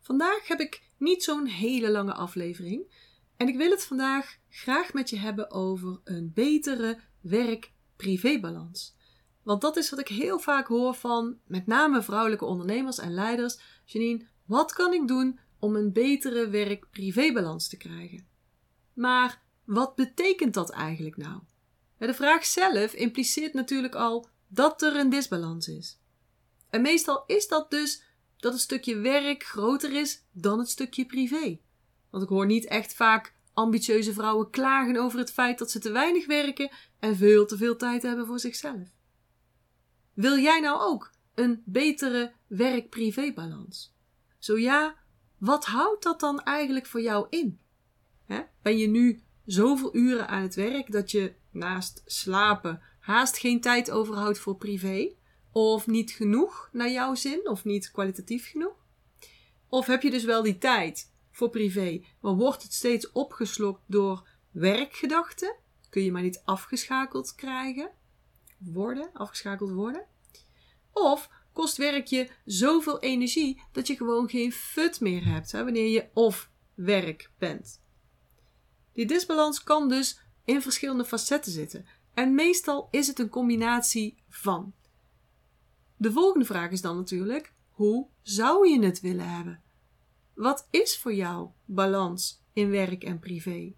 Vandaag heb ik niet zo'n hele lange aflevering en ik wil het vandaag graag met je hebben over een betere werk-privébalans. Want dat is wat ik heel vaak hoor van met name vrouwelijke ondernemers en leiders. Janine, wat kan ik doen om een betere werk-privébalans te krijgen? Maar wat betekent dat eigenlijk nou? De vraag zelf impliceert natuurlijk al dat er een disbalans is. En meestal is dat dus dat het stukje werk groter is dan het stukje privé. Want ik hoor niet echt vaak ambitieuze vrouwen klagen over het feit dat ze te weinig werken en veel te veel tijd hebben voor zichzelf. Wil jij nou ook een betere werk-privé-balans? Zo ja, wat houdt dat dan eigenlijk voor jou in? Ben je nu zoveel uren aan het werk dat je naast slapen haast geen tijd overhoudt voor privé? Of niet genoeg naar jouw zin, of niet kwalitatief genoeg? Of heb je dus wel die tijd voor privé, maar wordt het steeds opgeslokt door werkgedachten? Kun je maar niet afgeschakeld krijgen? Worden, afgeschakeld worden? Of kost werk je zoveel energie dat je gewoon geen fut meer hebt hè, wanneer je of werk bent? Die disbalans kan dus in verschillende facetten zitten. En meestal is het een combinatie van. De volgende vraag is dan natuurlijk: hoe zou je het willen hebben? Wat is voor jou balans in werk en privé?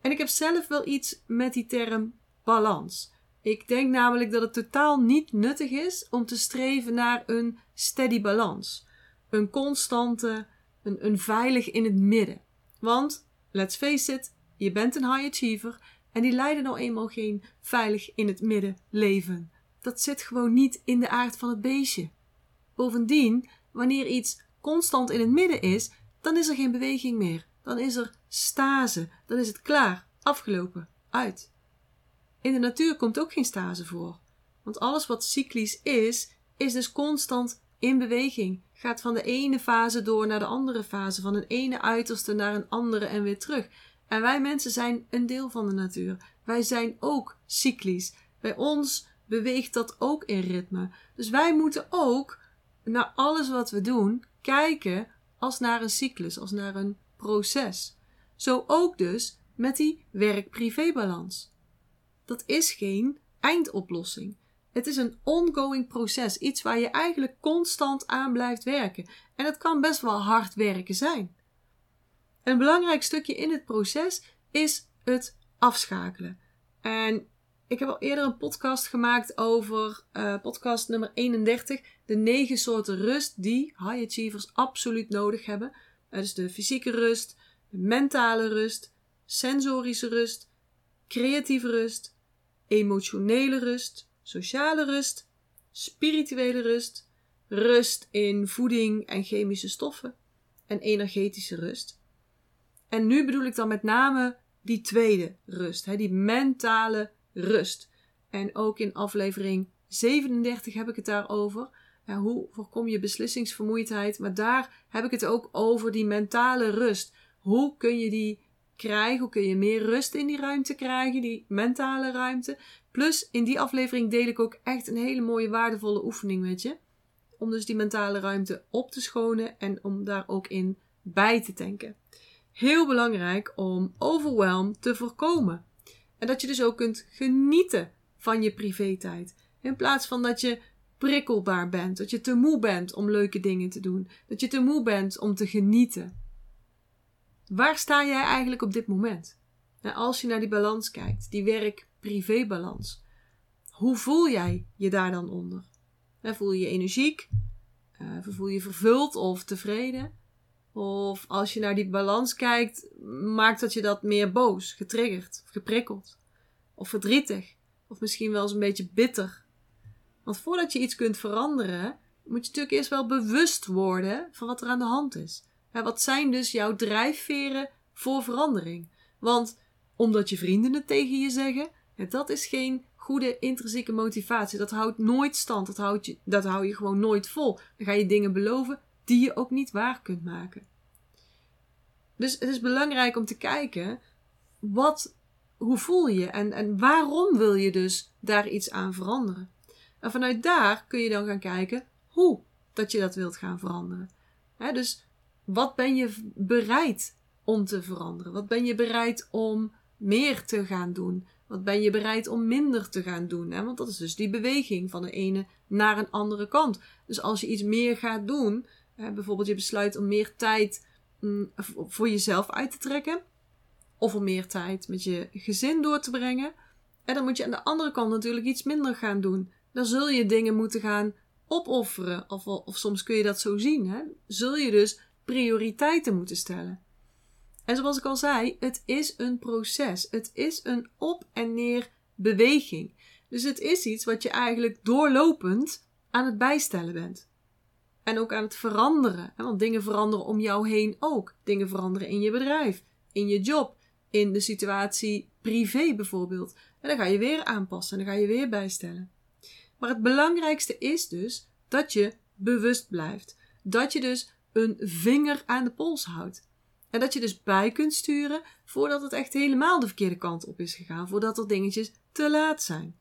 En ik heb zelf wel iets met die term balans. Ik denk namelijk dat het totaal niet nuttig is om te streven naar een steady balans. Een constante, een, een veilig in het midden. Want, let's face it, je bent een high achiever en die leiden nou eenmaal geen veilig in het midden leven dat zit gewoon niet in de aard van het beestje. Bovendien, wanneer iets constant in het midden is, dan is er geen beweging meer. Dan is er stase. Dan is het klaar, afgelopen, uit. In de natuur komt ook geen stase voor. Want alles wat cyclisch is, is dus constant in beweging. Gaat van de ene fase door naar de andere fase, van een ene uiterste naar een andere en weer terug. En wij mensen zijn een deel van de natuur. Wij zijn ook cyclisch. Bij ons beweegt dat ook in ritme. Dus wij moeten ook naar alles wat we doen kijken als naar een cyclus, als naar een proces. Zo ook dus met die werk-privé-balans. Dat is geen eindoplossing. Het is een ongoing proces, iets waar je eigenlijk constant aan blijft werken. En het kan best wel hard werken zijn. Een belangrijk stukje in het proces is het afschakelen. En ik heb al eerder een podcast gemaakt over uh, podcast nummer 31. De negen soorten rust die high achievers absoluut nodig hebben. Dat is de fysieke rust, de mentale rust, sensorische rust, creatieve rust, emotionele rust, sociale rust, spirituele rust, rust in voeding en chemische stoffen en energetische rust. En nu bedoel ik dan met name die tweede rust, hè, die mentale rust. En ook in aflevering 37 heb ik het daarover. Ja, hoe voorkom je beslissingsvermoeidheid? Maar daar heb ik het ook over die mentale rust. Hoe kun je die krijgen? Hoe kun je meer rust in die ruimte krijgen? Die mentale ruimte. Plus in die aflevering deel ik ook echt een hele mooie waardevolle oefening met je. Om dus die mentale ruimte op te schonen en om daar ook in bij te tanken. Heel belangrijk om overwhelm te voorkomen. En dat je dus ook kunt genieten van je privé-tijd. In plaats van dat je prikkelbaar bent, dat je te moe bent om leuke dingen te doen, dat je te moe bent om te genieten. Waar sta jij eigenlijk op dit moment? Nou, als je naar die balans kijkt, die werk-privé-balans, hoe voel jij je daar dan onder? Voel je je energiek? Uh, voel je je vervuld of tevreden? Of als je naar die balans kijkt, maakt dat je dat meer boos, getriggerd, geprikkeld. Of verdrietig. Of misschien wel eens een beetje bitter. Want voordat je iets kunt veranderen, moet je natuurlijk eerst wel bewust worden van wat er aan de hand is. wat zijn dus jouw drijfveren voor verandering? Want omdat je vrienden het tegen je zeggen, dat is geen goede intrinsieke motivatie. Dat houdt nooit stand. Dat, houdt je, dat hou je gewoon nooit vol. Dan ga je dingen beloven die je ook niet waar kunt maken. Dus het is belangrijk om te kijken, wat, hoe voel je en, en waarom wil je dus daar iets aan veranderen? En vanuit daar kun je dan gaan kijken hoe dat je dat wilt gaan veranderen. dus wat ben je bereid om te veranderen? Wat ben je bereid om meer te gaan doen? Wat ben je bereid om minder te gaan doen? Want dat is dus die beweging van de ene naar een andere kant. Dus als je iets meer gaat doen, bijvoorbeeld je besluit om meer tijd mm, voor jezelf uit te trekken, of om meer tijd met je gezin door te brengen, en dan moet je aan de andere kant natuurlijk iets minder gaan doen. Dan zul je dingen moeten gaan opofferen, of, of soms kun je dat zo zien. Hè? Zul je dus prioriteiten moeten stellen. En zoals ik al zei, het is een proces. Het is een op en neer beweging. Dus het is iets wat je eigenlijk doorlopend aan het bijstellen bent. En ook aan het veranderen. Want dingen veranderen om jou heen ook. Dingen veranderen in je bedrijf, in je job, in de situatie privé bijvoorbeeld. En dan ga je weer aanpassen en dan ga je weer bijstellen. Maar het belangrijkste is dus dat je bewust blijft. Dat je dus een vinger aan de pols houdt. En dat je dus bij kunt sturen voordat het echt helemaal de verkeerde kant op is gegaan, voordat er dingetjes te laat zijn.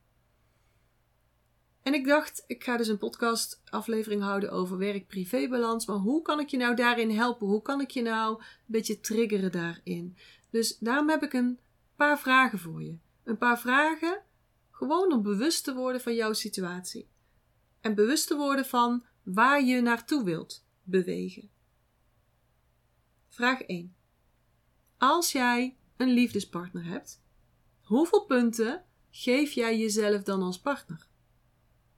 En ik dacht, ik ga dus een podcast aflevering houden over werk-privé-balans. Maar hoe kan ik je nou daarin helpen? Hoe kan ik je nou een beetje triggeren daarin? Dus daarom heb ik een paar vragen voor je. Een paar vragen gewoon om bewust te worden van jouw situatie. En bewust te worden van waar je naartoe wilt bewegen. Vraag 1. Als jij een liefdespartner hebt, hoeveel punten geef jij jezelf dan als partner?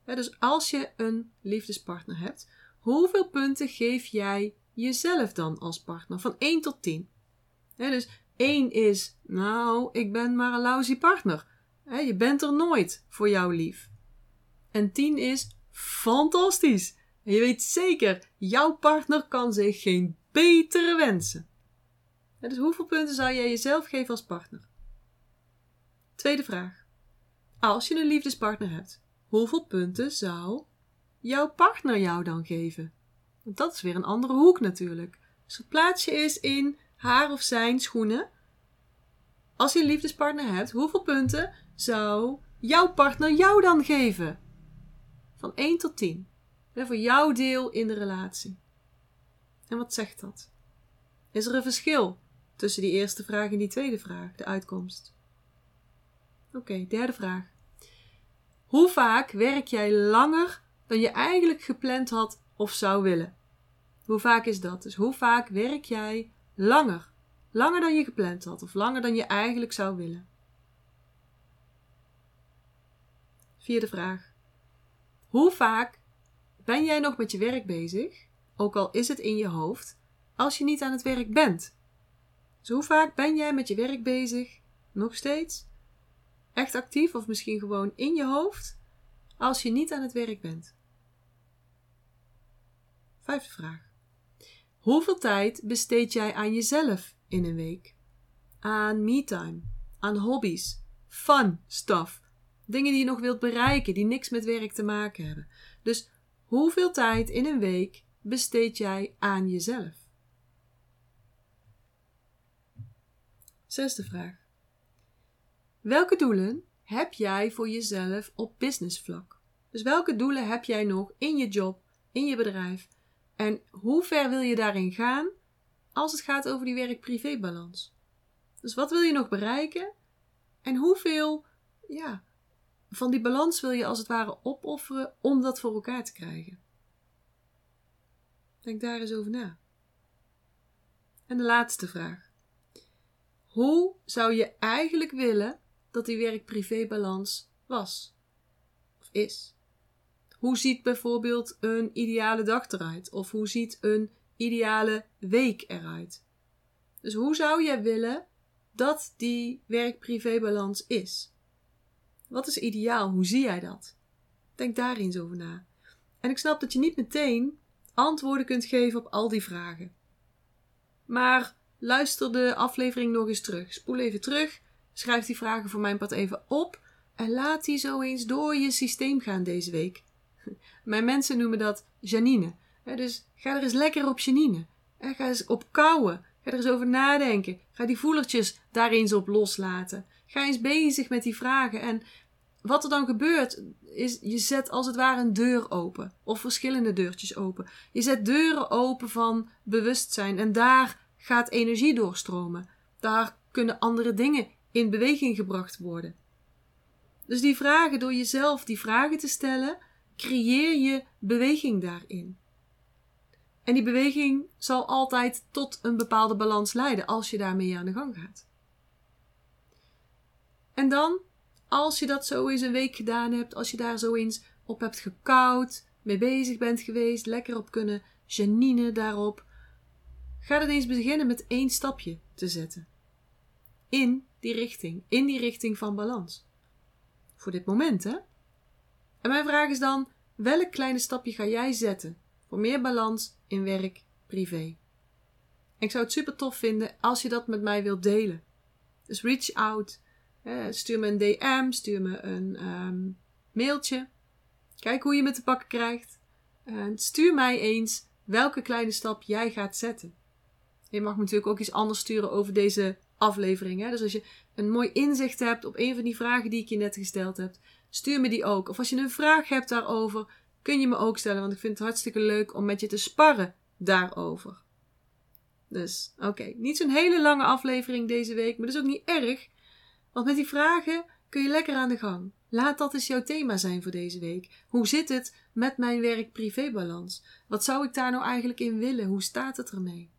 Dus als je een liefdespartner hebt, hoeveel punten geef jij jezelf dan als partner? Van 1 tot 10. dus 1 is, nou, ik ben maar een lousy partner. je bent er nooit voor jou lief. En 10 is fantastisch. En je weet zeker, jouw partner kan zich geen betere wensen. dus hoeveel punten zou jij jezelf geven als partner? Tweede vraag. Als je een liefdespartner hebt, hoeveel punten zou jouw partner jou dan geven? Want dat is weer een andere hoek natuurlijk. Dus plaats je eens in haar of zijn schoenen. Als je een liefdespartner hebt, hoeveel punten zou jouw partner jou dan geven? Van 1 tot 10. Voor jouw deel in de relatie. En wat zegt dat? Is er een verschil tussen die eerste vraag en die tweede vraag, de uitkomst? Oké, derde vraag. Hoe vaak werk jij langer dan je eigenlijk gepland had of zou willen? Hoe vaak is dat? Dus hoe vaak werk jij langer? Langer dan je gepland had of langer dan je eigenlijk zou willen? Vierde vraag. Hoe vaak ben jij nog met je werk bezig, ook al is het in je hoofd, als je niet aan het werk bent? Dus hoe vaak ben jij met je werk bezig, nog steeds, echt actief of misschien gewoon in je hoofd, als je niet aan het werk bent? Vijfde vraag. Hoeveel tijd besteed jij aan jezelf in een week? Aan me-time, aan hobby's, fun stuff, dingen die je nog wilt bereiken, die niks met werk te maken hebben. Dus hoeveel tijd in een week besteed jij aan jezelf? Zesde vraag. Welke doelen heb jij voor jezelf op businessvlak? Dus welke doelen heb jij nog in je job, in je bedrijf? En hoe ver wil je daarin gaan als het gaat over die werk-privé-balans? Dus wat wil je nog bereiken? En hoeveel ja, van die balans wil je als het ware opofferen om dat voor elkaar te krijgen? Denk daar eens over na. En de laatste vraag. Hoe zou je eigenlijk willen dat die werk-privé-balans was? Of is? Hoe ziet bijvoorbeeld een ideale dag eruit? Of hoe ziet een ideale week eruit? Dus hoe zou jij willen dat die werk-privé-balans is? Wat is ideaal? Hoe zie jij dat? Denk daar eens over na. En ik snap dat je niet meteen antwoorden kunt geven op al die vragen. Maar luister de aflevering nog eens terug. Spoel even terug. Schrijf die vragen voor mijn pad even op. En laat die zo eens door je systeem gaan deze week. Mijn mensen noemen dat Janine. Dus ga er eens lekker op Janine. Ga eens op kouwen. Ga er eens over nadenken. Ga die voelertjes daar eens op loslaten. Ga eens bezig met die vragen. En wat er dan gebeurt, is je zet als het ware een deur open. Of verschillende deurtjes open. Je zet deuren open van bewustzijn. En daar gaat energie doorstromen. Daar kunnen andere dingen in beweging gebracht worden. Dus die vragen, door jezelf die vragen te stellen, creëer je beweging daarin. En die beweging zal altijd tot een bepaalde balans leiden als je daarmee aan de gang gaat. En dan, als je dat zo eens een week gedaan hebt, als je daar zo eens op hebt gekoud, mee bezig bent geweest, lekker op kunnen janine daarop, ga dan eens beginnen met één stapje te zetten. In die richting, in die richting van balans. Voor dit moment, hè? En mijn vraag is dan: welk kleine stapje ga jij zetten voor meer balans in werk, privé? Ik zou het super tof vinden als je dat met mij wilt delen. Dus reach out. stuur me een DM, stuur me een ehm, mailtje. Kijk hoe je me te pakken krijgt. En stuur mij eens welke kleine stap jij gaat zetten. Je mag natuurlijk ook iets anders sturen over deze aflevering. Hè? Dus als je een mooi inzicht hebt op een van die vragen die ik je net gesteld heb, stuur me die ook. Of als je een vraag hebt daarover, kun je me ook stellen, want ik vind het hartstikke leuk om met je te sparren daarover. Dus oké, niet zo'n hele lange aflevering deze week, maar dat is ook niet erg, want met die vragen kun je lekker aan de gang. Laat dat eens jouw thema zijn voor deze week. Hoe zit het met mijn werk-privé-balans? Wat zou ik daar nou eigenlijk in willen? Hoe staat het ermee?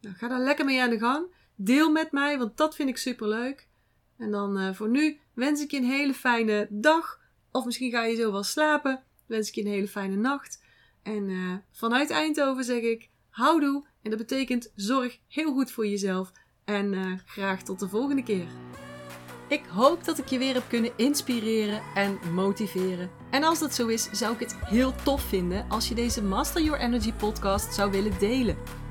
Nou, ga daar lekker mee aan de gang. Deel met mij, want dat vind ik super leuk. En dan uh, voor nu wens ik je een hele fijne dag. Of misschien ga je zo wel slapen. Wens ik je een hele fijne nacht. En uh, vanuit Eindhoven zeg ik houdoe. En dat betekent zorg heel goed voor jezelf. En uh, graag tot de volgende keer. Ik hoop dat ik je weer heb kunnen inspireren en motiveren. En als dat zo is, zou ik het heel tof vinden als je deze Master Your Energy podcast zou willen delen.